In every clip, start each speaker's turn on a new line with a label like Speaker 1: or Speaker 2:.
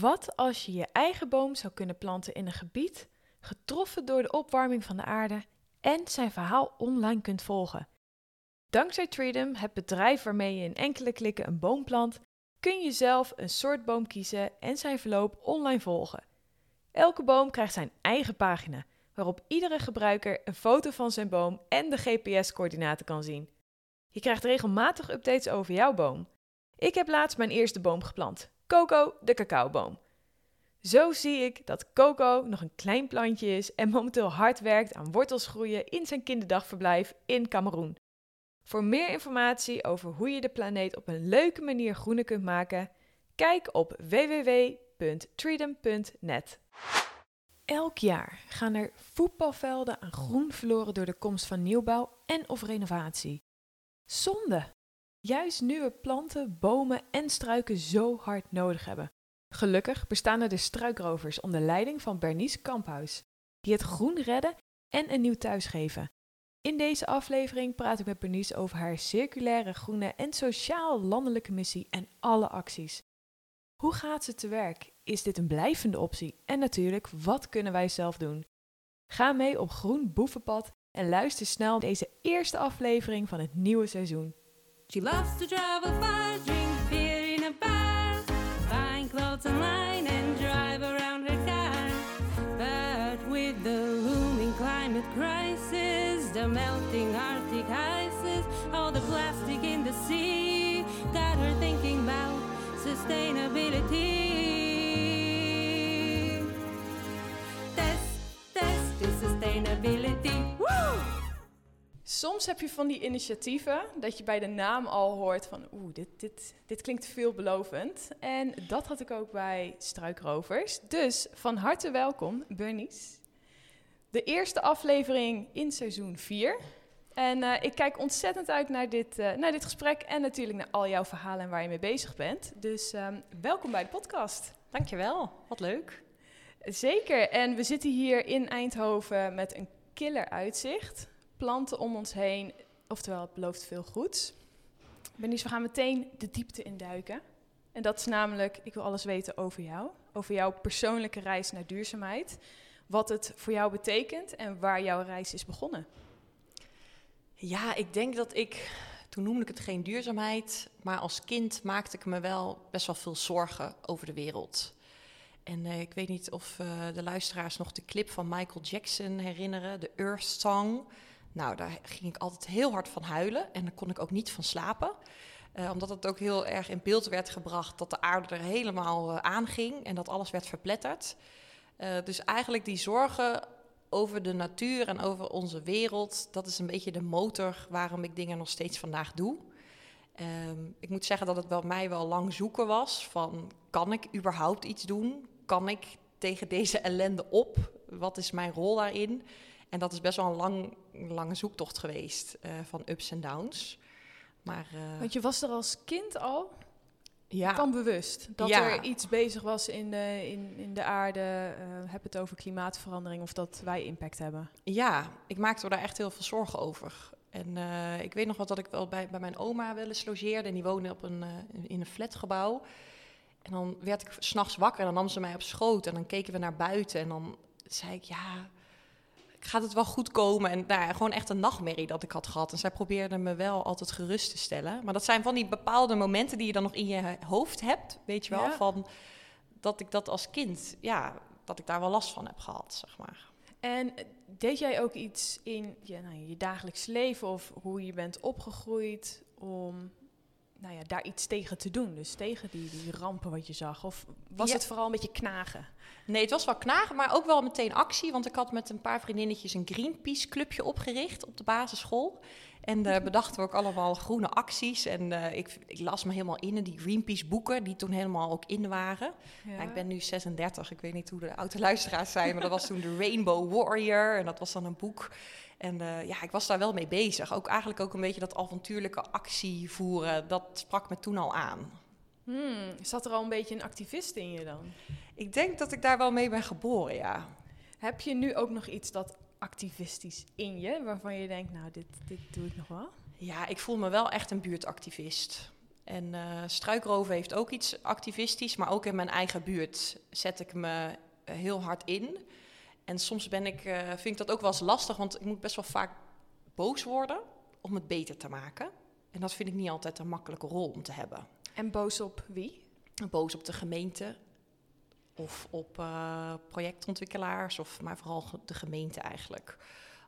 Speaker 1: Wat als je je eigen boom zou kunnen planten in een gebied getroffen door de opwarming van de aarde en zijn verhaal online kunt volgen? Dankzij Treedom, het bedrijf waarmee je in enkele klikken een boom plant, kun je zelf een soort boom kiezen en zijn verloop online volgen. Elke boom krijgt zijn eigen pagina, waarop iedere gebruiker een foto van zijn boom en de GPS-coördinaten kan zien. Je krijgt regelmatig updates over jouw boom. Ik heb laatst mijn eerste boom geplant, Coco de cacaoboom. Zo zie ik dat Coco nog een klein plantje is en momenteel hard werkt aan wortels groeien in zijn kinderdagverblijf in Cameroen. Voor meer informatie over hoe je de planeet op een leuke manier groener kunt maken, kijk op www.treedom.net. Elk jaar gaan er voetbalvelden aan groen verloren door de komst van nieuwbouw en of renovatie. Zonde! Juist nu planten, bomen en struiken zo hard nodig hebben. Gelukkig bestaan er de struikrovers onder leiding van Bernice Kamphuis, die het groen redden en een nieuw thuis geven. In deze aflevering praat ik met Bernice over haar circulaire, groene en sociaal-landelijke missie en alle acties. Hoe gaat ze te werk? Is dit een blijvende optie? En natuurlijk, wat kunnen wij zelf doen? Ga mee op Groen Boevenpad en luister snel deze eerste aflevering van het nieuwe seizoen.
Speaker 2: She loves to travel far, drink beer in a bar, buying clothes online and drive around her car. But with the looming climate crisis, the melting Arctic ices, all the plastic in the sea, got her thinking about sustainability. Test, test is sustainability. Woo!
Speaker 1: Soms heb je van die initiatieven dat je bij de naam al hoort van oeh, dit, dit, dit klinkt veelbelovend. En dat had ik ook bij Struikrovers. Dus van harte welkom, Bernice. De eerste aflevering in seizoen 4. En eh, ik kijk ontzettend uit naar dit, eh, naar dit gesprek en natuurlijk naar al jouw verhalen en waar je mee bezig bent. Dus ehm, welkom bij de podcast.
Speaker 3: Dankjewel, wat leuk.
Speaker 1: Zeker, en we zitten hier in Eindhoven met een killer uitzicht. Planten om ons heen, oftewel het belooft veel goeds. Bernice, we gaan meteen de diepte induiken. En dat is namelijk, ik wil alles weten over jou. Over jouw persoonlijke reis naar duurzaamheid. Wat het voor jou betekent en waar jouw reis is begonnen.
Speaker 3: Ja, ik denk dat ik, toen noemde ik het geen duurzaamheid, maar als kind maakte ik me wel best wel veel zorgen over de wereld. En eh, ik weet niet of eh, de luisteraars nog de clip van Michael Jackson herinneren, de Earth Song. Nou, daar ging ik altijd heel hard van huilen en daar kon ik ook niet van slapen. Eh, omdat het ook heel erg in beeld werd gebracht dat de aarde er helemaal uh, aanging en dat alles werd verpletterd. Uh, dus eigenlijk die zorgen over de natuur en over onze wereld, dat is een beetje de motor waarom ik dingen nog steeds vandaag doe. Um, ik moet zeggen dat het bij mij wel lang zoeken was van kan ik überhaupt iets doen? Kan ik tegen deze ellende op? Wat is mijn rol daarin? En dat is best wel een lang, lange zoektocht geweest uh, van ups en downs. Maar, uh,
Speaker 1: Want je was er als kind al
Speaker 3: ja.
Speaker 1: van bewust dat
Speaker 3: Ja.
Speaker 1: er iets bezig was in de, in, in de aarde. eh, heb het over klimaatverandering of dat wij impact hebben.
Speaker 3: Ja, ik maakte me daar echt heel veel zorgen over. En uh, ik weet nog wat dat ik wel bij, bij mijn oma wel eens logeerde. En die woonde op een, uh, in een flatgebouw. En dan werd ik s'nachts wakker en dan nam ze mij op schoot. En dan keken we naar buiten. En dan zei ik, ja, gaat het wel goed komen? En nou ja, gewoon echt een nachtmerrie dat ik had gehad. En zij probeerde me wel altijd gerust te stellen. Maar dat zijn van die bepaalde momenten die je dan nog in je hoofd hebt. Weet je wel,
Speaker 1: Ja.
Speaker 3: van dat ik dat als kind, ja, dat ik daar wel last van heb gehad, zeg maar.
Speaker 1: En eh, deed jij ook iets in je, nou, je dagelijks leven of hoe je bent opgegroeid om nou ja, daar iets tegen te doen? Dus tegen die, die rampen wat je zag? Of was
Speaker 3: Ja.
Speaker 1: het vooral een beetje knagen?
Speaker 3: Nee, het was wel knagen, maar ook wel meteen actie. Want ik had met een paar vriendinnetjes een Greenpeace-clubje opgericht op de basisschool. En daar bedachten we ook allemaal groene acties. En eh, ik, ik las me helemaal in in die Greenpeace-boeken, die toen helemaal ook in waren. Ja, ik ben nu 36, ik weet niet hoe de oude luisteraars zijn, maar dat was toen de Rainbow Warrior. En dat was dan een boek. En uh, ja, ik was daar wel mee bezig. Ook eigenlijk ook een beetje dat avontuurlijke actie voeren, dat sprak me toen al aan.
Speaker 1: Hmm, zat er al een beetje een activist in je dan?
Speaker 3: Ik denk dat ik daar wel mee ben geboren, ja.
Speaker 1: Heb je nu ook nog iets dat activistisch in je, waarvan je denkt, nou, dit, dit doe ik nog wel?
Speaker 3: Ja, ik voel me wel echt een buurtactivist. En eh struikroven heeft ook iets activistisch, maar ook in mijn eigen buurt zet ik me heel hard in. En soms ben ik, eh, vind ik dat ook wel eens lastig, want ik moet best wel vaak boos worden om het beter te maken. En dat vind ik niet altijd een makkelijke rol om te hebben.
Speaker 1: En boos op wie?
Speaker 3: Boos op de gemeente of op eh, projectontwikkelaars, of maar vooral de gemeente eigenlijk.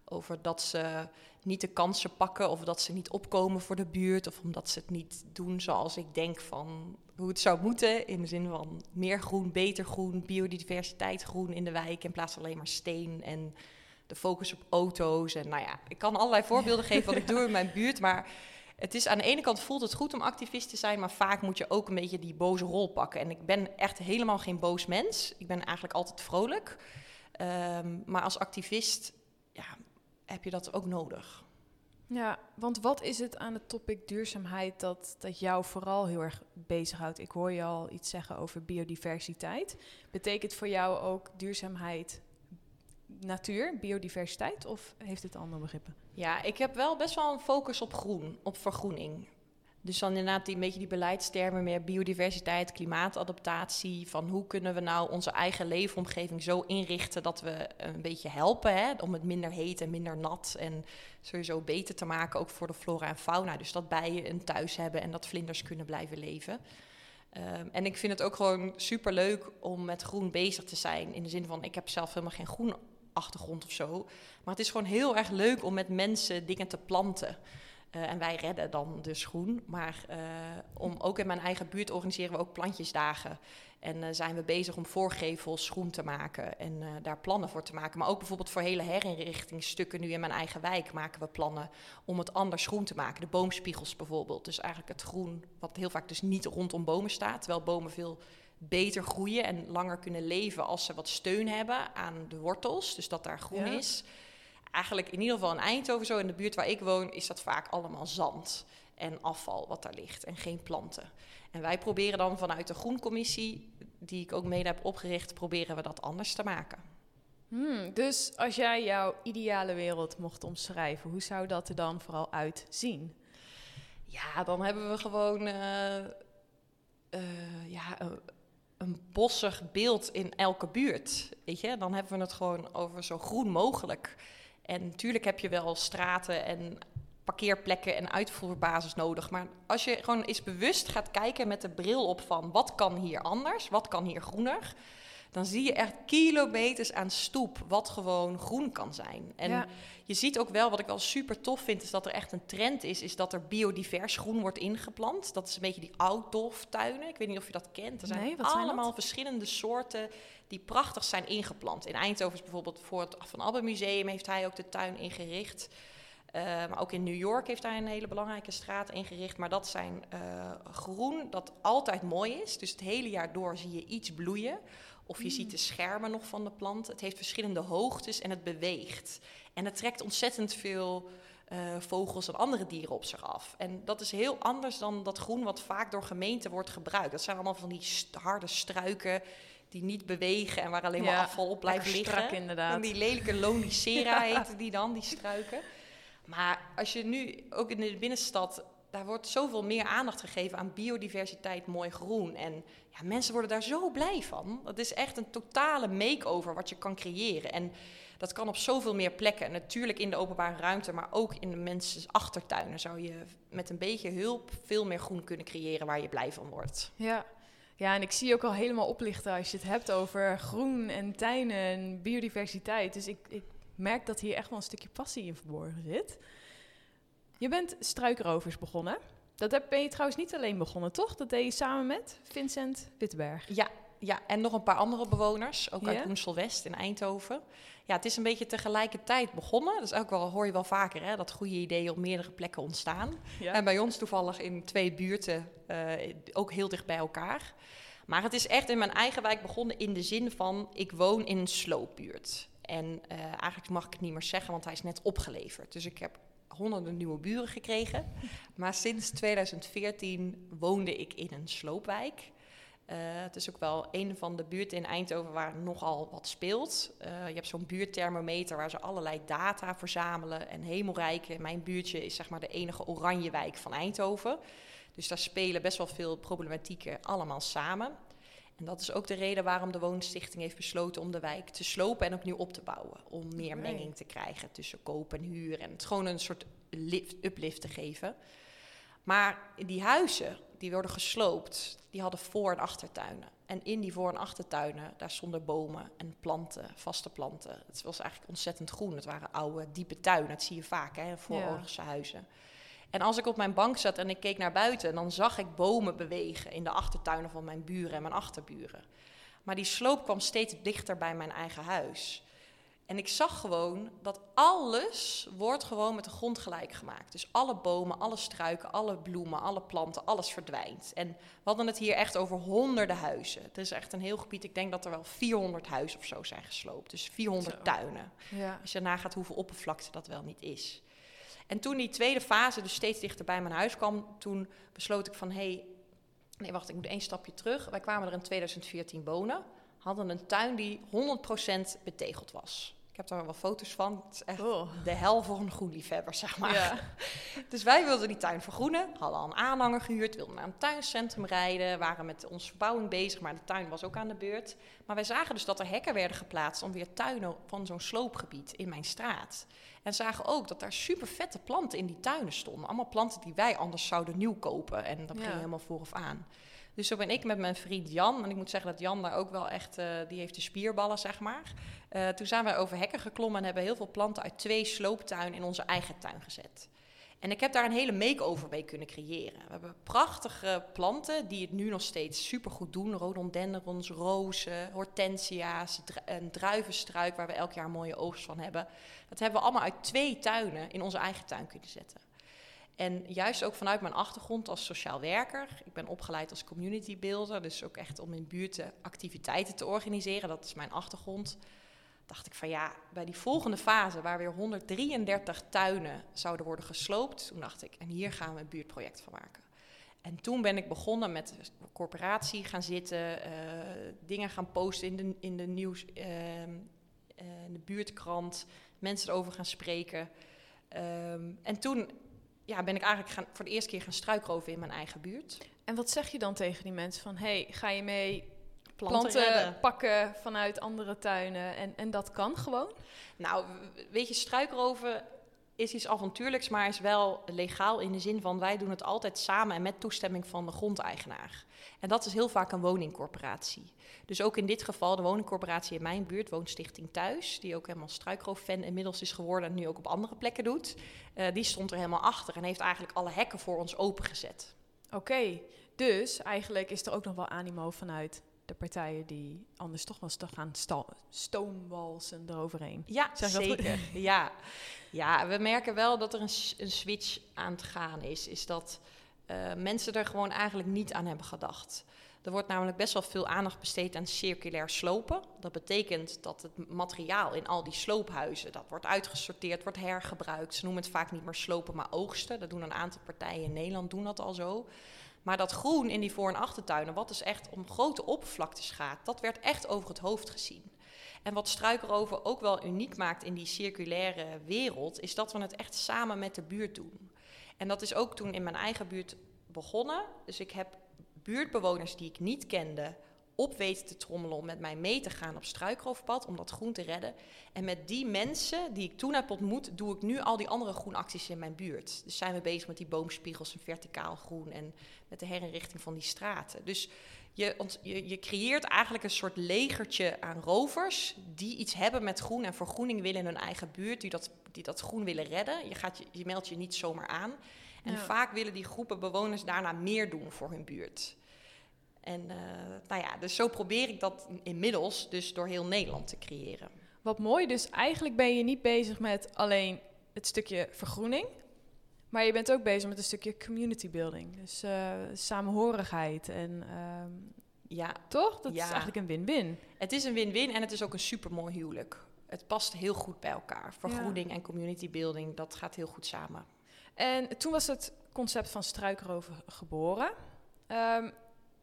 Speaker 3: Over dat ze niet de kansen pakken of dat ze niet opkomen voor de buurt of omdat ze het niet doen zoals ik denk van hoe het zou moeten. In de zin van meer groen, beter groen, biodiversiteit groen in de wijk in plaats van alleen maar steen en de focus op auto's. En nou ja, ik kan allerlei voorbeelden geven wat ik doe in mijn buurt, maar het is aan de ene kant voelt het goed om activist te zijn, maar vaak moet je ook een beetje die boze rol pakken. En ik ben echt helemaal geen boos mens. Ik ben eigenlijk altijd vrolijk. Ehm, maar als activist ja, heb je dat ook nodig.
Speaker 1: Ja, want wat is het aan het topic duurzaamheid dat, dat jou vooral heel erg bezighoudt? Ik hoor je al iets zeggen over biodiversiteit. Betekent voor jou ook duurzaamheid natuur, biodiversiteit of heeft het andere begrippen?
Speaker 3: Ja, ik heb wel best wel een focus op groen, op vergroening. Dus dan inderdaad die, een beetje die beleidstermen meer biodiversiteit, klimaatadaptatie. Van hoe kunnen we nou onze eigen leefomgeving zo inrichten dat we een beetje helpen hè, om het minder heet en minder nat en sowieso beter te maken ook voor de flora en fauna. Dus dat bijen een thuis hebben en dat vlinders kunnen blijven leven. Ehm, en ik vind het ook gewoon super leuk om met groen bezig te zijn. In de zin van, ik heb zelf helemaal geen groen achtergrond of zo. Maar het is gewoon heel erg leuk om met mensen dingen te planten. Eh, en wij redden dan dus groen. Maar eh, om, ook in mijn eigen buurt organiseren we ook plantjesdagen. En eh, zijn we bezig om voorgevels groen te maken en daar plannen voor te maken. Maar ook bijvoorbeeld voor hele herinrichtingsstukken nu in mijn eigen wijk maken we plannen om het anders groen te maken. De boomspiegels bijvoorbeeld. Dus eigenlijk het groen wat heel vaak dus niet rondom bomen staat. Terwijl bomen veel beter groeien en langer kunnen leven als ze wat steun hebben aan de wortels. Dus dat daar groen
Speaker 1: Ja.
Speaker 3: is. Eigenlijk in ieder geval in Eindhoven, zo in de buurt waar ik woon, is dat vaak allemaal zand en afval wat daar ligt en geen planten. En wij proberen dan vanuit de Groencommissie, die ik ook mede heb opgericht, proberen we dat anders te maken.
Speaker 1: Hmm, dus als jij jouw ideale wereld mocht omschrijven, hoe zou dat er dan vooral uitzien?
Speaker 3: Ja, dan hebben we gewoon eh, eh, ja, een, bossig beeld in elke buurt. Weet je? Dan hebben we het gewoon over zo groen mogelijk. En natuurlijk heb je wel straten en parkeerplekken en uitvoerbasis nodig. Maar als je gewoon eens bewust gaat kijken met de bril op van wat kan hier anders, wat kan hier groener, dan zie je echt kilometers aan stoep wat gewoon groen kan zijn. En
Speaker 1: Ja.
Speaker 3: je ziet ook wel, wat ik wel super tof vind, is dat er echt een trend is, is dat er biodivers groen wordt ingeplant. Dat is een beetje die outdoor-tuinen. Ik weet niet of je dat kent. Er zijn,
Speaker 1: Nee, wat zijn
Speaker 3: allemaal verschillende soorten die prachtig zijn ingeplant. In Eindhoven is bijvoorbeeld voor het Van Abbe Museum heeft hij ook de tuin ingericht. Eh, maar ook in New York heeft hij een hele belangrijke straat ingericht. Maar dat zijn eh, groen dat altijd mooi is. Dus het hele jaar door zie je iets bloeien. Of je ziet de schermen nog van de plant. Het heeft verschillende hoogtes en het beweegt. En het trekt ontzettend veel eh, vogels en andere dieren op zich af. En dat is heel anders dan dat groen wat vaak door gemeenten wordt gebruikt. Dat zijn allemaal van die st- harde struiken die niet bewegen en waar alleen maar
Speaker 1: Ja,
Speaker 3: afval op blijft liggen.
Speaker 1: strak inderdaad.
Speaker 3: En die lelijke lonicera heten die dan, die struiken. Maar als je nu ook in de binnenstad, daar wordt zoveel meer aandacht gegeven aan biodiversiteit, mooi groen. En ja, mensen worden daar zo blij van. Dat is echt een totale make-over wat je kan creëren. En dat kan op zoveel meer plekken. En natuurlijk in de openbare ruimte, maar ook in de mensen achtertuinen zou je met een beetje hulp veel meer groen kunnen creëren waar je blij van wordt.
Speaker 1: Ja. ja, en ik zie je ook al helemaal oplichten als je het hebt over groen en tuinen en biodiversiteit. Dus ik, ik merk dat hier echt wel een stukje passie in verborgen zit. Je bent struikrovers begonnen. Dat heb- ben je trouwens niet alleen begonnen, toch? Dat deed je samen met Vincent Wittenberg.
Speaker 3: Ja, ja, en nog een paar andere bewoners, ook uit Woensel West in Eindhoven. Ja, het is een beetje tegelijkertijd begonnen. Dat is ook wel, hoor je wel vaker, hè, dat goede ideeën op meerdere plekken ontstaan. En bij ons toevallig in twee buurten, eh, ook heel dicht bij elkaar. Maar het is echt in mijn eigen wijk begonnen in de zin van, ik woon in een sloopbuurt. En eh, eigenlijk mag ik het niet meer zeggen, want hij is net opgeleverd. Dus ik heb honderden nieuwe buren gekregen. Maar sinds 2014 woonde ik in een sloopwijk. Eh, het is ook wel een van de buurten in Eindhoven waar nogal wat speelt. Eh, je hebt zo'n buurtthermometer waar ze allerlei data verzamelen. En Hemelrijk, mijn buurtje, is zeg maar de enige oranje wijk van Eindhoven. Dus daar spelen best wel veel problematieken allemaal samen. En dat is ook de reden waarom de Woonstichting heeft besloten om de wijk te slopen en opnieuw op te bouwen. Om meer menging te krijgen tussen koop en huur. En het gewoon een soort lift, uplift te geven. Maar die huizen, die worden gesloopt, die hadden voor- en achtertuinen. En in die voor- en achtertuinen, daar stonden bomen en planten, vaste planten. Het was eigenlijk ontzettend groen. Het waren oude, diepe tuinen. Dat zie je vaak, hè, vooroorlogse huizen. En als ik op mijn bank zat en ik keek naar buiten, dan zag ik bomen bewegen in de achtertuinen van mijn buren en mijn achterburen. Maar die sloop kwam steeds dichter bij mijn eigen huis. En ik zag gewoon dat alles wordt gewoon met de grond gelijk gemaakt. Dus alle bomen, alle struiken, alle bloemen, alle planten, alles verdwijnt. En we hadden het hier echt over honderden huizen. Het is echt een heel gebied. Ik denk dat er wel 400 huizen of zo zijn gesloopt. Dus 400
Speaker 1: Zo.
Speaker 3: tuinen.
Speaker 1: Ja.
Speaker 3: Als je nagaat hoeveel oppervlakte dat wel niet is. En toen die tweede fase dus steeds dichter bij mijn huis kwam, toen besloot ik van hé, hey, nee wacht, ik moet één stapje terug. Wij kwamen er in 2014 wonen, hadden een tuin die 100% betegeld was. Ik heb daar wel foto's van. Het is echt
Speaker 1: Oh.
Speaker 3: de hel voor een groenliefhebber, zeg maar.
Speaker 1: Ja.
Speaker 3: Dus wij wilden die tuin vergroenen, hadden al een aanhanger gehuurd, wilden naar een tuincentrum rijden, waren met onze verbouwing bezig, maar de tuin was ook aan de beurt. Maar wij zagen dus dat er hekken werden geplaatst om weer tuinen van zo'n sloopgebied in mijn straat. En zagen ook dat daar super vette planten in die tuinen stonden. Allemaal planten die wij anders zouden nieuw kopen. En dat
Speaker 1: Ja.
Speaker 3: ging helemaal vooraf aan. Dus zo ben ik met mijn vriend Jan, en ik moet zeggen dat Jan daar ook wel echt, eh, die heeft de spierballen, zeg maar. Eh, toen zijn wij over hekken geklommen en hebben heel veel planten uit twee slooptuinen in onze eigen tuin gezet. En ik heb daar een hele make-over mee kunnen creëren. We hebben prachtige planten die het nu nog steeds supergoed doen. Rhododendrons, rozen, hortensia's, een druivenstruik waar we elk jaar mooie oogst van hebben. Dat hebben we allemaal uit twee tuinen in onze eigen tuin kunnen zetten. En juist ook vanuit mijn achtergrond als sociaal werker. Ik ben opgeleid als community builder, dus ook echt om in buurten activiteiten te organiseren. Dat is mijn achtergrond. Dacht ik van ja, bij die volgende fase waar weer 133 tuinen zouden worden gesloopt, toen dacht ik, en hier gaan we een buurtproject van maken. En toen ben ik begonnen met de corporatie gaan zitten, eh, dingen gaan posten in de, in de nieuws, eh, in de buurtkrant, mensen erover gaan spreken. Ehm, en toen ja, ben ik eigenlijk gaan, voor de eerste keer gaan struikroven in mijn eigen buurt.
Speaker 1: En wat zeg je dan tegen die mensen van, hey, ga je mee
Speaker 3: Planten
Speaker 1: planten, pakken vanuit andere tuinen en, en dat kan gewoon?
Speaker 3: Nou, weet je, struikroven is iets avontuurlijks, maar is wel legaal in de zin van wij doen het altijd samen en met toestemming van de grondeigenaar. En dat is heel vaak een woningcorporatie. Dus ook in dit geval de woningcorporatie in mijn buurt, Woonstichting Thuis, die ook helemaal struikroof-fan inmiddels is geworden en nu ook op andere plekken doet, eh, die stond er helemaal achter en heeft eigenlijk alle hekken voor ons opengezet.
Speaker 1: Oké, dus eigenlijk is er ook nog wel animo vanuit de partijen die anders toch wel gaan stoomwalsen eroverheen.
Speaker 3: Ja,
Speaker 1: Zeg
Speaker 3: zeker. ja. Ja, we merken wel dat er een, een switch aan het gaan is. Is dat eh, mensen er gewoon eigenlijk niet aan hebben gedacht. Er wordt namelijk best wel veel aandacht besteed aan circulair slopen. Dat betekent dat het materiaal in al die sloophuizen, dat wordt uitgesorteerd, wordt hergebruikt. Ze noemen het vaak niet meer slopen, maar oogsten. Dat doen een aantal partijen in Nederland, doen dat al zo. Maar dat groen in die voor- en achtertuinen, wat dus echt om grote oppervlaktes gaat, dat werd echt over het hoofd gezien. En wat struikroven ook wel uniek maakt in die circulaire wereld, is dat we het echt samen met de buurt doen. En dat is ook toen in mijn eigen buurt begonnen. Dus ik heb buurtbewoners die ik niet kende op weten te trommelen om met mij mee te gaan op struikroofpad, om dat groen te redden. En met die mensen die ik toen heb ontmoet, doe ik nu al die andere groenacties in mijn buurt. Dus zijn we bezig met die boomspiegels en verticaal groen en met de herinrichting van die straten. Dus je, je, je creëert eigenlijk een soort legertje aan rovers die iets hebben met groen en vergroening willen in hun eigen buurt, die dat, die dat groen willen redden. Je, gaat je, meldt je niet zomaar aan. En
Speaker 1: Ja.
Speaker 3: vaak willen die groepen bewoners daarna meer doen voor hun buurt. En eh, nou ja, dus zo probeer ik dat inmiddels dus door heel Nederland te creëren.
Speaker 1: Wat mooi, dus eigenlijk ben je niet bezig met alleen het stukje vergroening, maar je bent ook bezig met een stukje community building. Dus eh, samenhorigheid en ehm,
Speaker 3: Ja,
Speaker 1: toch? Dat
Speaker 3: Ja.
Speaker 1: is eigenlijk een win-win.
Speaker 3: het is een win-win en het is ook een supermooi huwelijk. Het past heel goed bij elkaar. Vergroening en community building, dat gaat heel goed samen.
Speaker 1: En toen was het concept van struikroven geboren. Ehm,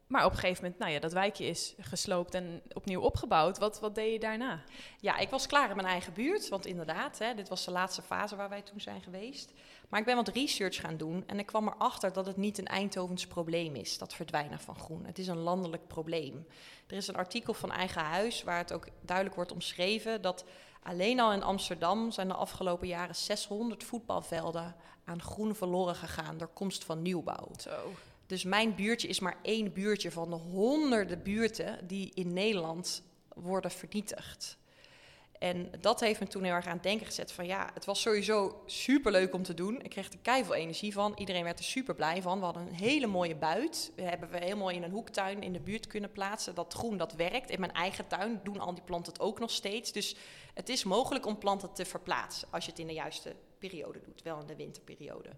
Speaker 1: Maar op een gegeven moment, nou ja, dat wijkje is gesloopt en opnieuw opgebouwd. Wat, wat deed je daarna?
Speaker 3: Ja, ik was klaar in mijn eigen buurt. Want inderdaad, hè, dit was de laatste fase waar wij toen zijn geweest. Maar ik ben wat research gaan doen. En ik kwam erachter dat het niet een Eindhovens probleem is, dat verdwijnen van groen. Het is een landelijk probleem. Er is een artikel van Eigen Huis waar het ook duidelijk wordt omschreven dat alleen al in Amsterdam zijn de afgelopen jaren 600 voetbalvelden aan groen verloren gegaan door komst van nieuwbouw.
Speaker 1: Zo.
Speaker 3: Dus mijn buurtje is maar één buurtje van de honderden buurten die in Nederland worden vernietigd. En dat heeft me toen heel erg aan het denken gezet van ja, het was sowieso super leuk om te doen. Ik kreeg er keiveel energie van. Iedereen werd er super blij van. We hadden een hele mooie buit. We hebben we helemaal in een hoektuin in de buurt kunnen plaatsen. Dat groen, dat werkt. In mijn eigen tuin doen al die planten het ook nog steeds. Dus het is mogelijk om planten te verplaatsen als je het in de juiste periode doet, wel in de winterperiode.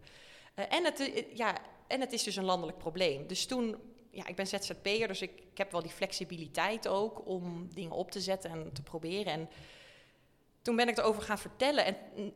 Speaker 3: Uh, en, het, uh, ja, en het is dus een landelijk probleem. Dus toen, ja, ik ben ZZP'er, dus ik, heb wel die flexibiliteit ook om dingen op te zetten en te proberen. En toen ben ik erover gaan vertellen en,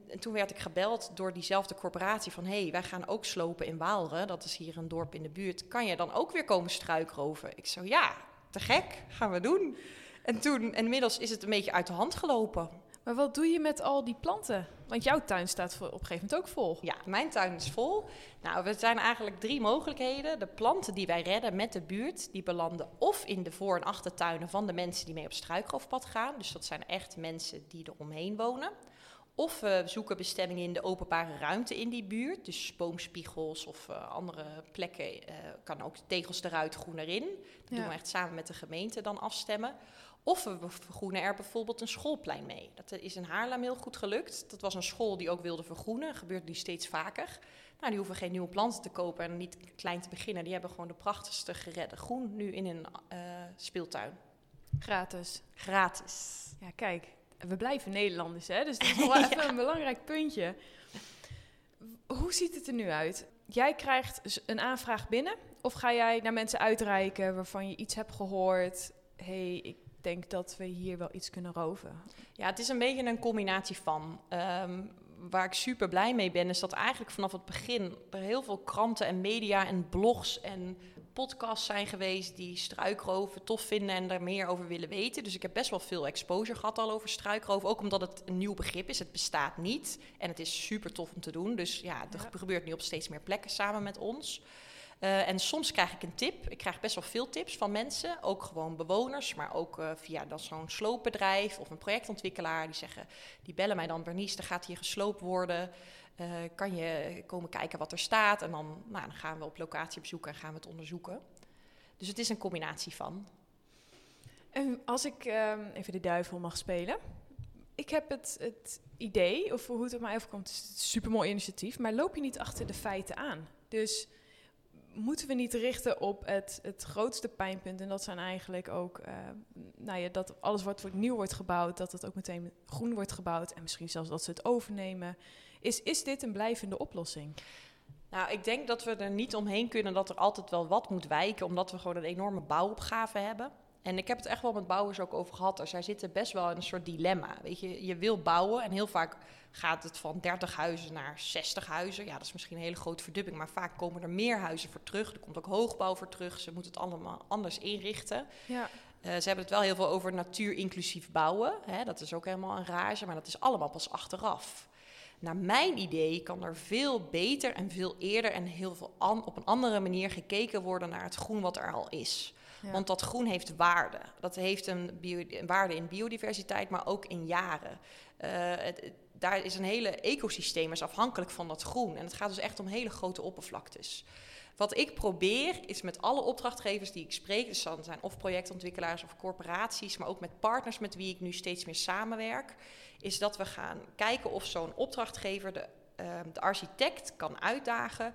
Speaker 3: en, toen werd ik gebeld door diezelfde corporatie van... hé, hey, wij gaan ook slopen in Waalre, dat is hier een dorp in de buurt. Kan je dan ook weer komen struikroven? Ik zo, ja, te gek, gaan we doen. En toen, en inmiddels is het een beetje uit de hand gelopen.
Speaker 1: Maar wat doe je met al die planten? Want jouw tuin staat op een gegeven moment ook vol.
Speaker 3: Ja, mijn tuin is vol. Nou, er zijn eigenlijk drie mogelijkheden. De planten die wij redden met de buurt, die belanden of in de voor- en achtertuinen van de mensen die mee op struikroofpad gaan. Dus dat zijn echt mensen die er omheen wonen. Of we zoeken bestemmingen in de openbare ruimte in die buurt. Dus boomspiegels of uh, andere plekken. Uh, kan ook tegels eruit, groen erin. Dat ja. doen we echt samen met de gemeente dan afstemmen. Of we vergroenen er bijvoorbeeld een schoolplein mee. Dat is in Haarlem heel goed gelukt. Dat was een school die ook wilde vergroenen. Gebeurt die steeds vaker. Nou, die hoeven geen nieuwe planten te kopen en niet klein te beginnen. Die hebben gewoon de prachtigste geredde groen nu in een uh, speeltuin.
Speaker 1: Gratis.
Speaker 3: Gratis.
Speaker 1: Ja, kijk. We blijven Nederlanders, hè? Dus dat is wel even een belangrijk puntje. Hoe ziet het er nu uit? Jij krijgt een aanvraag binnen? Of ga jij naar mensen uitreiken waarvan je iets hebt gehoord? hey, ik denk dat we hier wel iets kunnen roven.
Speaker 3: Ja, het is een beetje een combinatie van. Um, waar ik super blij mee ben, is dat eigenlijk vanaf het begin er heel veel kranten en media en blogs en podcasts zijn geweest die struikroven tof vinden en daar meer over willen weten. Dus ik heb best wel veel exposure gehad al over struikroven, ook omdat het een nieuw begrip is. Het bestaat niet en het is super tof om te doen. Dus ja, het ja. gebeurt nu op steeds meer plekken samen met ons. Uh, en soms krijg ik een tip. Ik krijg best wel veel tips van mensen, ook gewoon bewoners, maar ook uh, via zo'n sloopbedrijf of een projectontwikkelaar. Die zeggen, die bellen mij dan, Bernice, er gaat hier gesloopt worden. Uh, kan je komen kijken wat er staat? En dan, nou, dan gaan we op locatie op zoek en gaan we het onderzoeken. Dus het is een combinatie van.
Speaker 1: En als ik um, even de duivel mag spelen. Ik heb het, het idee, of hoe het op mij overkomt, het is een supermooi initiatief, maar loop je niet achter de feiten aan? Dus moeten we niet richten op het, het grootste pijnpunt. En dat zijn eigenlijk ook, uh, nou ja, dat alles wat nieuw wordt gebouwd, dat het ook meteen groen wordt gebouwd. En misschien zelfs dat ze het overnemen. Is, is dit een blijvende oplossing?
Speaker 3: Nou, ik denk dat we er niet omheen kunnen dat er altijd wel wat moet wijken, omdat we gewoon een enorme bouwopgave hebben. En ik heb het echt wel met bouwers ook over gehad. Dus zij zitten best wel in een soort dilemma. Weet je, je wil bouwen en heel vaak gaat het van 30 huizen naar 60 huizen. Ja, dat is misschien een hele grote verdubbing, maar vaak komen er meer huizen voor terug. Er komt ook hoogbouw voor terug. Ze moeten het allemaal anders inrichten.
Speaker 1: Ja.
Speaker 3: Uh, ze hebben het wel heel veel over natuur-inclusief bouwen. Hè, dat is ook helemaal een rage, maar dat is allemaal pas achteraf. Naar mijn idee kan er veel beter en veel eerder en heel veel op een andere manier gekeken worden naar het groen wat er al is. Want dat groen heeft waarde. Dat heeft een, waarde in biodiversiteit, maar ook in jaren. Het, daar is een hele ecosysteem afhankelijk van dat groen. En het gaat dus echt om hele grote oppervlaktes. Wat ik probeer is met alle opdrachtgevers die ik spreek, dus dan zijn of projectontwikkelaars of corporaties, maar ook met partners met wie ik nu steeds meer samenwerk, is dat we gaan kijken of zo'n opdrachtgever de, uh, de architect kan uitdagen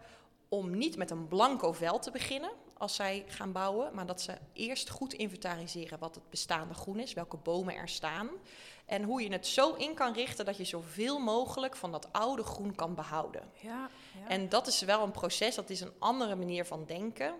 Speaker 3: om niet met een blanco vel te beginnen als zij gaan bouwen, maar dat ze eerst goed inventariseren wat het bestaande groen is, welke bomen er staan. En hoe je het zo in kan richten dat je zoveel mogelijk van dat oude groen kan behouden.
Speaker 1: Ja,
Speaker 3: ja. En dat is wel een proces, dat is een andere manier van denken.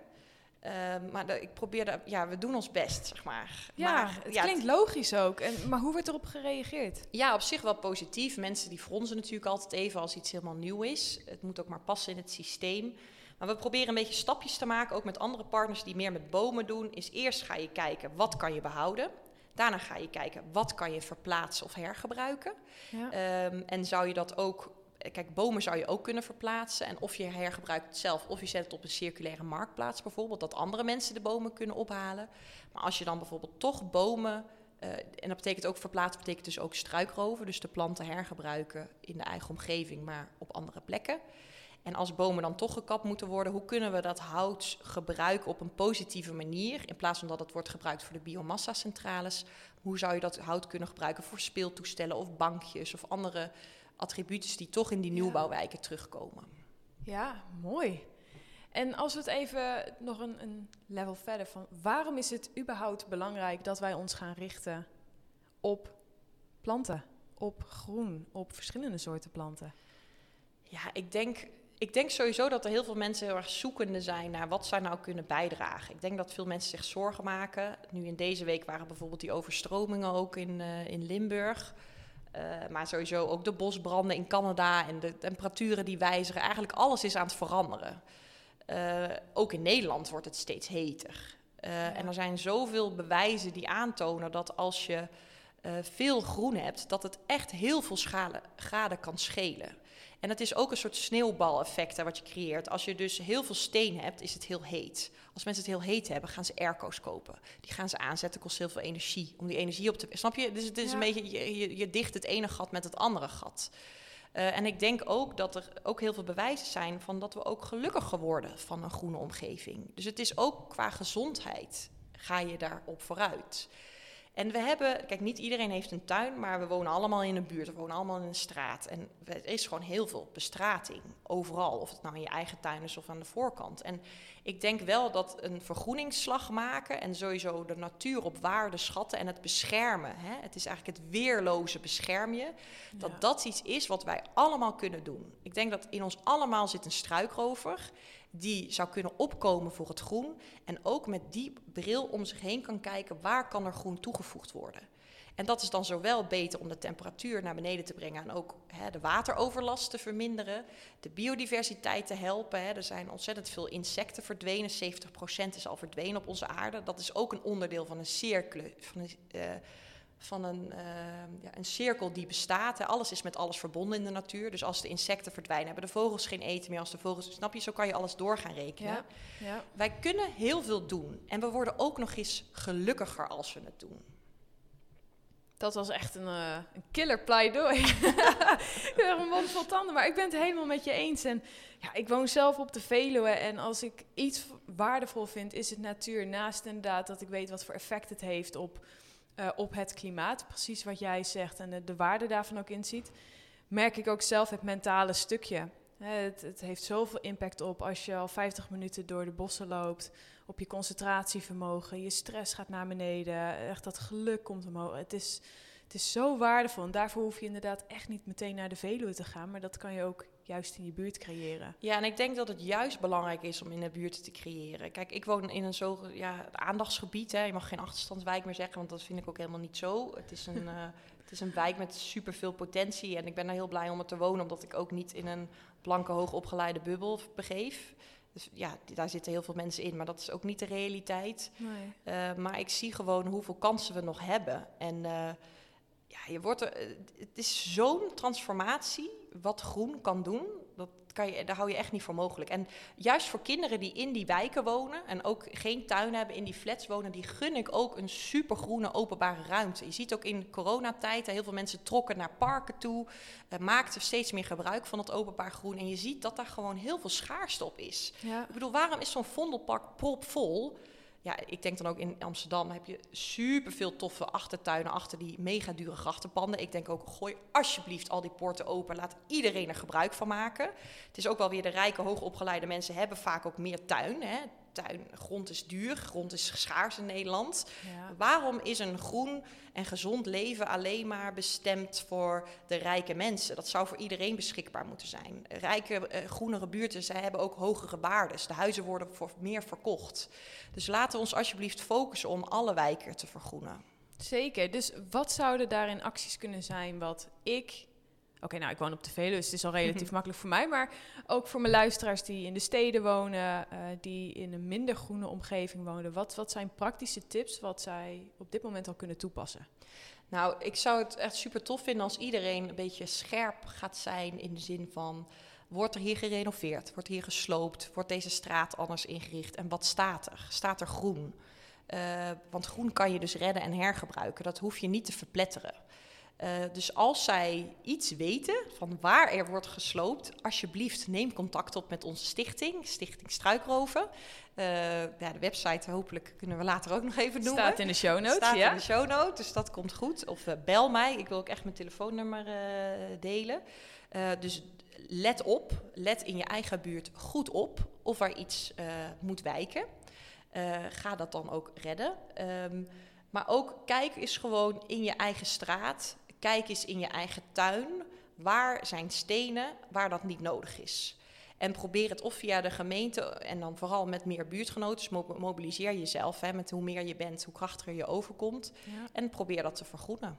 Speaker 3: Uh, maar de, ik probeer, de, ja, we doen ons best, zeg maar.
Speaker 1: Ja,
Speaker 3: maar,
Speaker 1: het ja, klinkt het, logisch ook. En, maar hoe wordt erop gereageerd?
Speaker 3: Ja, op zich wel positief. Mensen die fronsen natuurlijk altijd even als iets helemaal nieuw is. Het moet ook maar passen in het systeem. Maar we proberen een beetje stapjes te maken, ook met andere partners die meer met bomen doen. Is eerst ga je kijken, wat kan je behouden? Daarna ga je kijken, wat kan je verplaatsen of hergebruiken?
Speaker 1: Ja.
Speaker 3: Ehm, en zou je dat ook... Kijk, bomen zou je ook kunnen verplaatsen. En of je hergebruikt het zelf, of je zet het op een circulaire marktplaats bijvoorbeeld, dat andere mensen de bomen kunnen ophalen. Maar als je dan bijvoorbeeld toch bomen eh, en dat betekent ook verplaatsen, betekent dus ook struikroven. Dus de planten hergebruiken in de eigen omgeving, maar op andere plekken. En als bomen dan toch gekapt moeten worden, hoe kunnen we dat hout gebruiken op een positieve manier? In plaats van dat het wordt gebruikt voor de biomassa-centrales, hoe zou je dat hout kunnen gebruiken voor speeltoestellen of bankjes of andere attributen die toch in die nieuwbouwwijken terugkomen?
Speaker 1: Ja, mooi. En als we het even nog een, een level verder van waarom is het überhaupt belangrijk dat wij ons gaan richten op planten, op groen, op verschillende soorten planten?
Speaker 3: Ja, ik denk, ik denk sowieso dat er heel veel mensen heel erg zoekende zijn naar wat zij nou kunnen bijdragen. Ik denk dat veel mensen zich zorgen maken. Nu in deze week waren bijvoorbeeld die overstromingen ook in, eh, in Limburg. Eh, maar sowieso ook de bosbranden in Canada en de temperaturen die wijzigen. Eigenlijk alles is aan het veranderen. Eh, ook in Nederland wordt het steeds heter. En er zijn zoveel bewijzen die aantonen dat als je veel groen hebt, dat het echt heel veel schade, graden kan schelen. En het is ook een soort sneeuwbaleffect wat je creëert. Als je dus heel veel steen hebt, is het heel heet. Als mensen het heel heet hebben, gaan ze airco's kopen. Die gaan ze aanzetten, kost heel veel energie. Om die energie op te... Snap je? Dus het is
Speaker 1: Ja.
Speaker 3: een beetje, je, je, je dicht het ene gat met het andere gat. Eh, en ik denk ook dat er ook heel veel bewijzen zijn van dat we ook gelukkiger worden van een groene omgeving. Dus het is ook qua gezondheid ga je daarop vooruit. En we hebben, kijk, niet iedereen heeft een tuin, maar we wonen allemaal in een buurt, we wonen allemaal in een straat. En er is gewoon heel veel bestrating, overal. Of het nou in je eigen tuin is of aan de voorkant. En ik denk wel dat een vergroeningsslag maken en sowieso de natuur op waarde schatten en het beschermen, hè, het is eigenlijk het weerloze bescherm je, dat
Speaker 1: Ja.
Speaker 3: dat iets is wat wij allemaal kunnen doen. Ik denk dat in ons allemaal zit een struikrover die zou kunnen opkomen voor het groen en ook met die bril om zich heen kan kijken waar kan er groen toegevoegd worden. En dat is dan zowel beter om de temperatuur naar beneden te brengen en ook hè, de wateroverlast te verminderen, de biodiversiteit te helpen. Er zijn ontzettend veel insecten verdwenen, 70% is al verdwenen op onze aarde. Dat is ook een onderdeel van een cirkel, van eh, van een, eh, ja, een cirkel die bestaat. Alles is met alles verbonden in de natuur. Dus als de insecten verdwijnen, hebben de vogels geen eten meer. Als de vogels, snap je, zo kan je alles door gaan rekenen.
Speaker 1: Ja, ja.
Speaker 3: Wij kunnen heel veel doen. En we worden ook nog eens gelukkiger als we het doen.
Speaker 1: Dat was echt een, eh, een killer pleidooi. een mond vol tanden, maar ik ben het helemaal met je eens. En ja, ik woon zelf op de Veluwe en als ik iets waardevol vind, is het natuur. Naast inderdaad dat ik weet wat voor effect het heeft op, eh, op het klimaat. Precies wat jij zegt en de, de waarde daarvan ook inziet. Merk ik ook zelf het mentale stukje. Het, het heeft zoveel impact op als je al 50 minuten door de bossen loopt. Op je concentratievermogen, je stress gaat naar beneden. Echt dat geluk komt omhoog. Het is, het is zo waardevol. En daarvoor hoef je inderdaad echt niet meteen naar de Veluwe te gaan. Maar dat kan je ook juist in je buurt creëren.
Speaker 3: Ja, en ik denk dat het juist belangrijk is om in de buurt te creëren. Kijk, ik woon in een zo ja, aandachtsgebied. Hè. Je mag geen achterstandswijk meer zeggen, want dat vind ik ook helemaal niet zo. Het is een, eh, het is een wijk met superveel potentie. En ik ben er heel blij om er te wonen, omdat ik ook niet in een blanke, hoogopgeleide bubbel begeef. Dus ja, daar zitten heel veel mensen in, maar dat is ook niet de realiteit.
Speaker 1: Nee.
Speaker 3: Uh, maar ik zie gewoon hoeveel kansen we nog hebben. En uh, ja, je wordt er, het is zo'n transformatie wat groen kan doen. Dat kan je, daar hou je echt niet voor mogelijk. En juist voor kinderen die in die wijken wonen en ook geen tuin hebben, in die flats wonen, die gun ik ook een supergroene openbare ruimte. Je ziet ook in coronatijd, heel veel mensen trokken naar parken toe, uh, maakten steeds meer gebruik van het openbaar groen. En je ziet dat daar gewoon heel veel schaarste op is.
Speaker 1: Ja.
Speaker 3: Ik bedoel, waarom is zo'n Vondelpark propvol? Ja, ik denk dan ook in Amsterdam heb je super veel toffe achtertuinen achter die mega dure grachtenpanden. Ik denk ook, gooi alsjeblieft al die poorten open. Laat iedereen er gebruik van maken. Het is ook wel weer de rijke, hoogopgeleide mensen hebben vaak ook meer tuin. Hè? Tuin, grond is duur, grond is schaars in Nederland.
Speaker 1: Ja.
Speaker 3: Waarom is een groen en gezond leven alleen maar bestemd voor de rijke mensen? Dat zou voor iedereen beschikbaar moeten zijn. Rijke, uh, groenere buurten, zij hebben ook hogere waardes. De huizen worden voor meer verkocht. Dus laten we ons alsjeblieft focussen om alle wijken te vergroenen.
Speaker 1: Zeker. Dus wat zouden daarin acties kunnen zijn wat ik Oké, nou, ik woon op de Veluwe, dus het is al relatief makkelijk voor mij. Maar ook voor mijn luisteraars die in de steden wonen, eh, die in een minder groene omgeving wonen. Wat, wat zijn praktische tips wat zij op dit moment al kunnen toepassen?
Speaker 3: Nou, ik zou het echt super tof vinden als iedereen een beetje scherp gaat zijn in de zin van... Wordt er hier gerenoveerd? Wordt hier gesloopt? Wordt deze straat anders ingericht? En wat staat er? Staat er groen? Eh, want groen kan je dus redden en hergebruiken. Dat hoef je niet te verpletteren. Uh, dus als zij iets weten van waar er wordt gesloopt, alsjeblieft neem contact op met onze stichting, Stichting Struikroven. Uh, ja, de website hopelijk kunnen we later ook nog even noemen.
Speaker 1: Staat in de show notes,
Speaker 3: Staat
Speaker 1: ja?
Speaker 3: in de show notes, dus dat komt goed. Of uh, bel mij, ik wil ook echt mijn telefoonnummer delen. dus let op, let in je eigen buurt goed op of er iets moet wijken. ga dat dan ook redden. Um, maar ook kijk eens gewoon in je eigen straat Kijk eens in je eigen tuin. Waar zijn stenen waar dat niet nodig is? En probeer het of via de gemeente en dan vooral met meer buurtgenoten. Dus mobiliseer jezelf. Hè, met hoe meer je bent, hoe krachtiger je overkomt. Ja. En probeer dat te vergroenen.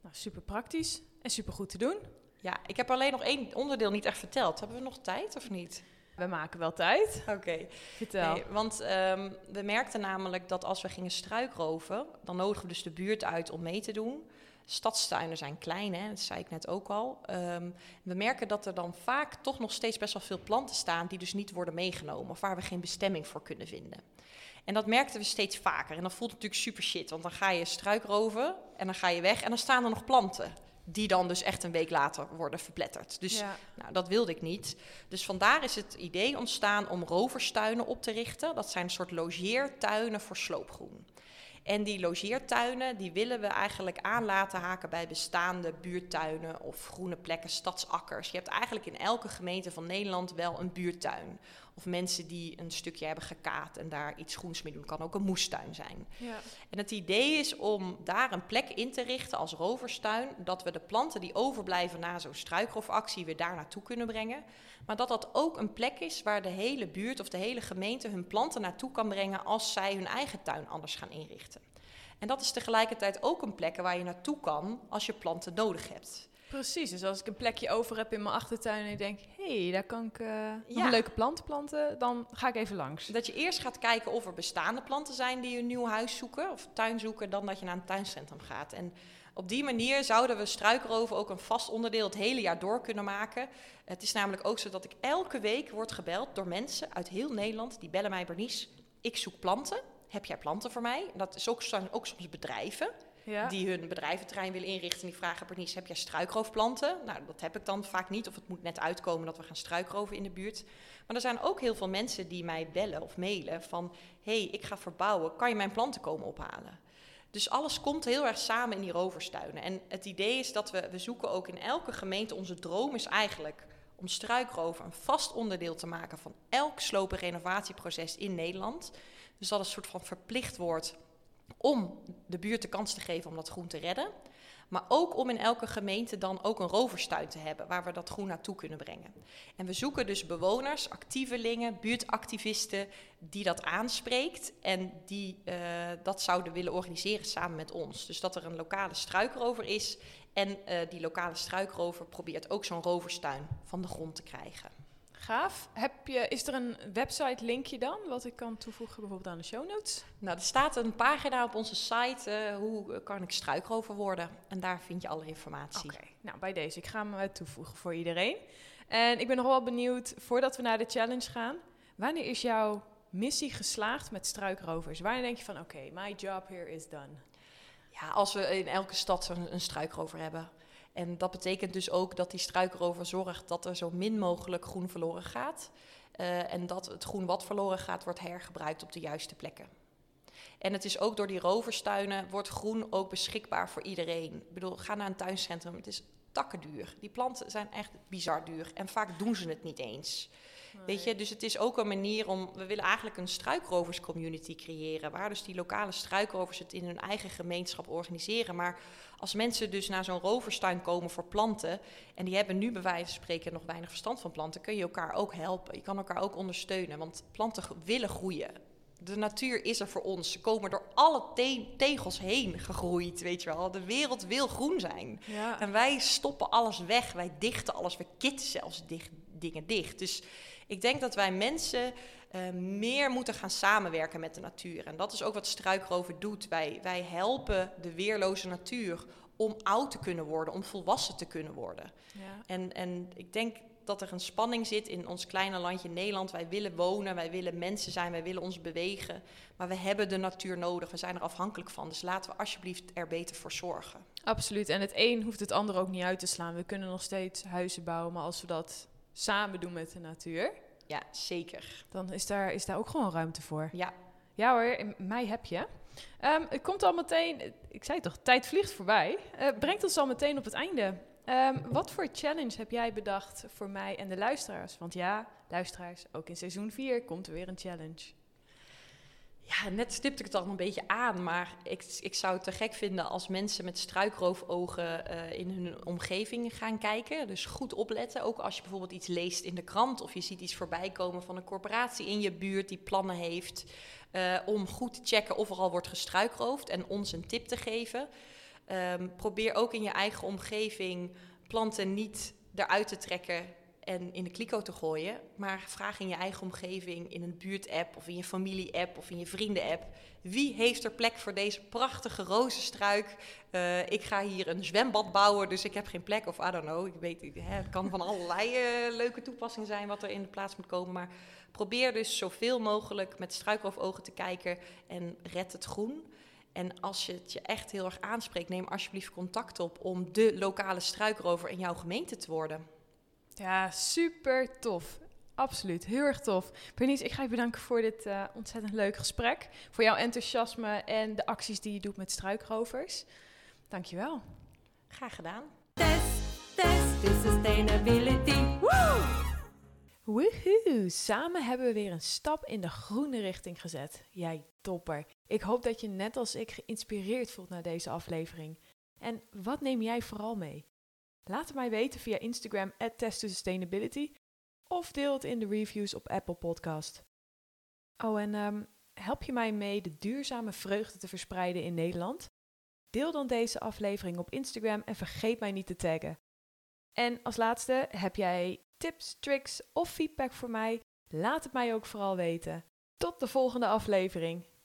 Speaker 1: Nou, super praktisch en super goed te doen.
Speaker 3: Ja, ik heb alleen nog één onderdeel niet echt verteld. Hebben we nog tijd of niet?
Speaker 1: We maken wel tijd.
Speaker 3: Oké.
Speaker 1: Vertel. Nee,
Speaker 3: want um, we merkten namelijk dat als we gingen struikroven, dan nodigen we dus de buurt uit om mee te doen. Stadstuinen zijn klein, hè, dat zei ik net ook al. Um, we merken dat er dan vaak toch nog steeds best wel veel planten staan die dus niet worden meegenomen of waar we geen bestemming voor kunnen vinden. En dat merkten we steeds vaker. En dat voelt natuurlijk super shit, want dan ga je struikroven en dan ga je weg en dan staan er nog planten. Die dan dus echt een week later worden verpletterd. Dus ja. nou, dat wilde ik niet. Dus vandaar is het idee ontstaan om roverstuinen op te richten. Dat zijn een soort logeertuinen voor sloopgroen. En die logeertuinen, die willen we eigenlijk aan laten haken bij bestaande buurtuinen of groene plekken, stadsakkers. Je hebt eigenlijk in elke gemeente van Nederland wel een buurtuin. Of mensen die een stukje hebben gekaat en daar iets groens mee doen. Kan ook een moestuin zijn. Ja. En het idee is om daar een plek in te richten als roverstuin. Dat we de planten die overblijven na zo'n struikrofactie weer daar naartoe kunnen brengen. Maar dat dat ook een plek is waar de hele buurt of de hele gemeente hun planten naartoe kan brengen als zij hun eigen tuin anders gaan inrichten. En dat is tegelijkertijd ook een plek waar je naartoe kan als je planten nodig hebt.
Speaker 1: Precies, dus als ik een plekje over heb in mijn achtertuin en ik denk, hé, hey, daar kan ik uh, ja. een leuke planten planten, dan ga ik even langs.
Speaker 3: Dat je eerst gaat kijken of er bestaande planten zijn die een nieuw huis zoeken of tuin zoeken, dan dat je naar een tuincentrum gaat. En op die manier zouden we struikroven ook een vast onderdeel het hele jaar door kunnen maken. Het is namelijk ook zo dat ik elke week word gebeld door mensen uit heel Nederland. Die bellen mij, Bernice, ik zoek planten. Heb jij planten voor mij? dat is ook, zijn ook soms bedrijven die hun bedrijventerrein willen inrichten. Die vragen, Bernice, heb jij struikroofplanten? Nou, dat heb ik dan vaak niet. Of het moet net uitkomen dat we gaan struikroven in de buurt. Maar er zijn ook heel veel mensen die mij bellen of mailen van... hé, hey, ik ga verbouwen, kan je mijn planten komen ophalen? Dus alles komt heel erg samen in die roverstuinen. En het idee is dat we, we zoeken ook in elke gemeente, onze droom is eigenlijk om struikroven een vast onderdeel te maken van elk slopen renovatieproces in Nederland. Dus dat het een soort van verplicht wordt om de buurt de kans te geven om dat groen te redden. Maar ook om in elke gemeente dan ook een roverstuin te hebben waar we dat groen naartoe kunnen brengen. En we zoeken dus bewoners, actievelingen, buurtactivisten die dat aanspreekt en die uh, dat zouden willen organiseren samen met ons. Dus dat er een lokale struikrover is en uh, die lokale struikrover probeert ook zo'n roverstuin van de grond te krijgen.
Speaker 1: Gaaf. Heb je, is er een website linkje dan, wat ik kan toevoegen bijvoorbeeld aan de show notes?
Speaker 3: Nou, er staat een pagina op onze site, uh, hoe kan ik struikrover worden? En daar vind je alle informatie.
Speaker 1: Oké, nou bij deze, ik ga hem eh, toevoegen voor iedereen. En ik ben nog wel benieuwd, voordat we naar de challenge gaan, wanneer is jouw missie geslaagd met struikrovers? Wanneer denk je van, oké, okay, my job here is done?
Speaker 3: Ja, als we in elke stad een, een struikrover hebben. En dat betekent dus ook dat die struikrover zorgt dat er zo min mogelijk groen verloren gaat. Uh, en dat het groen wat verloren gaat, wordt hergebruikt op de juiste plekken. En het is ook door die roverstuinen, wordt groen ook beschikbaar voor iedereen. Ik bedoel, ga naar een tuincentrum, het is takkenduur. Die planten zijn echt bizar duur en vaak doen ze het niet eens. Weet je, dus het is ook een manier om. We willen eigenlijk een struikroverscommunity creëren. Waar dus die lokale struikrovers het in hun eigen gemeenschap organiseren. Maar als mensen dus naar zo'n roverstuin komen voor planten. en die hebben nu bij wijze van spreken nog weinig verstand van planten. kun je elkaar ook helpen. Je kan elkaar ook ondersteunen. Want planten willen groeien. De natuur is er voor ons. Ze komen door alle te- tegels heen gegroeid, weet je wel. De wereld wil groen zijn.
Speaker 1: Ja.
Speaker 3: En wij stoppen alles weg, wij dichten alles, we kitten zelfs dicht, dingen dicht. Dus ik denk dat wij mensen eh, meer moeten gaan samenwerken met de natuur. En dat is ook wat Struikrover doet. Wij, wij helpen de weerloze natuur om oud te kunnen worden, om volwassen te kunnen worden.
Speaker 1: Ja.
Speaker 3: En, en ik denk dat er een spanning zit in ons kleine landje Nederland. Wij willen wonen, wij willen mensen zijn, wij willen ons bewegen. Maar we hebben de natuur nodig, we zijn er afhankelijk van. Dus laten we alsjeblieft er beter voor zorgen.
Speaker 1: Absoluut. En het een hoeft het ander ook niet uit te slaan. We kunnen nog steeds huizen bouwen, maar als we dat samen doen met de natuur,
Speaker 3: Ja, zeker.
Speaker 1: dan is daar, is daar ook gewoon ruimte voor.
Speaker 3: Ja,
Speaker 1: Ja hoor, in mij heb je. Ehm, het komt al meteen, ik zei toch, tijd vliegt voorbij. Eh, brengt ons al meteen op het einde. Ehm, wat voor challenge heb jij bedacht voor mij en de luisteraars? Want ja, luisteraars, ook in seizoen 4 komt er weer een challenge.
Speaker 3: Ja, net stipte ik het al een beetje aan, maar ik, ik zou het te gek vinden als mensen met struikroofogen eh, in hun omgeving gaan kijken. Dus goed opletten, ook als je bijvoorbeeld iets leest in de krant of je ziet iets voorbij komen van een corporatie in je buurt die plannen heeft, eh, om goed te checken of er al wordt gestruikroofd en ons een tip te geven. Ehm, probeer ook in je eigen omgeving planten niet eruit te trekken en in de kliko te gooien. Maar vraag in je eigen omgeving, in een buurt-app of in je familie-app of in je vrienden-app. Wie heeft er plek voor deze prachtige rozenstruik? Eh, ik ga hier een zwembad bouwen, dus ik heb geen plek. Of I don't know, ik weet. Hè, het kan van allerlei eh, leuke toepassingen zijn wat er in de plaats moet komen. Maar probeer dus zoveel mogelijk met struikroofogen te kijken en red het groen. En als je het je echt heel erg aanspreekt, neem alsjeblieft contact op om de lokale struikrover in jouw gemeente te worden.
Speaker 1: Ja, super tof. Absoluut, heel erg tof. Bernice, ik ga je bedanken voor dit eh, ontzettend leuk gesprek. Voor jouw enthousiasme en de acties die je doet met struikrovers. Dankjewel.
Speaker 3: Graag gedaan.
Speaker 2: Test, test de sustainability. Woo!
Speaker 1: Woehoe! Samen hebben we weer een stap in de groene richting gezet. Jij topper. Ik hoop dat je net als ik geïnspireerd voelt naar deze aflevering. En wat neem jij vooral mee? Laat het mij weten via Instagram @test2sustainability of deel het in de reviews op Apple Podcast. Oh, en ehm, help je mij mee de duurzame vreugde te verspreiden in Nederland? Deel dan deze aflevering op Instagram en vergeet mij niet te taggen. En als laatste, heb jij tips, tricks of feedback voor mij? Laat het mij ook vooral weten. Tot de volgende aflevering.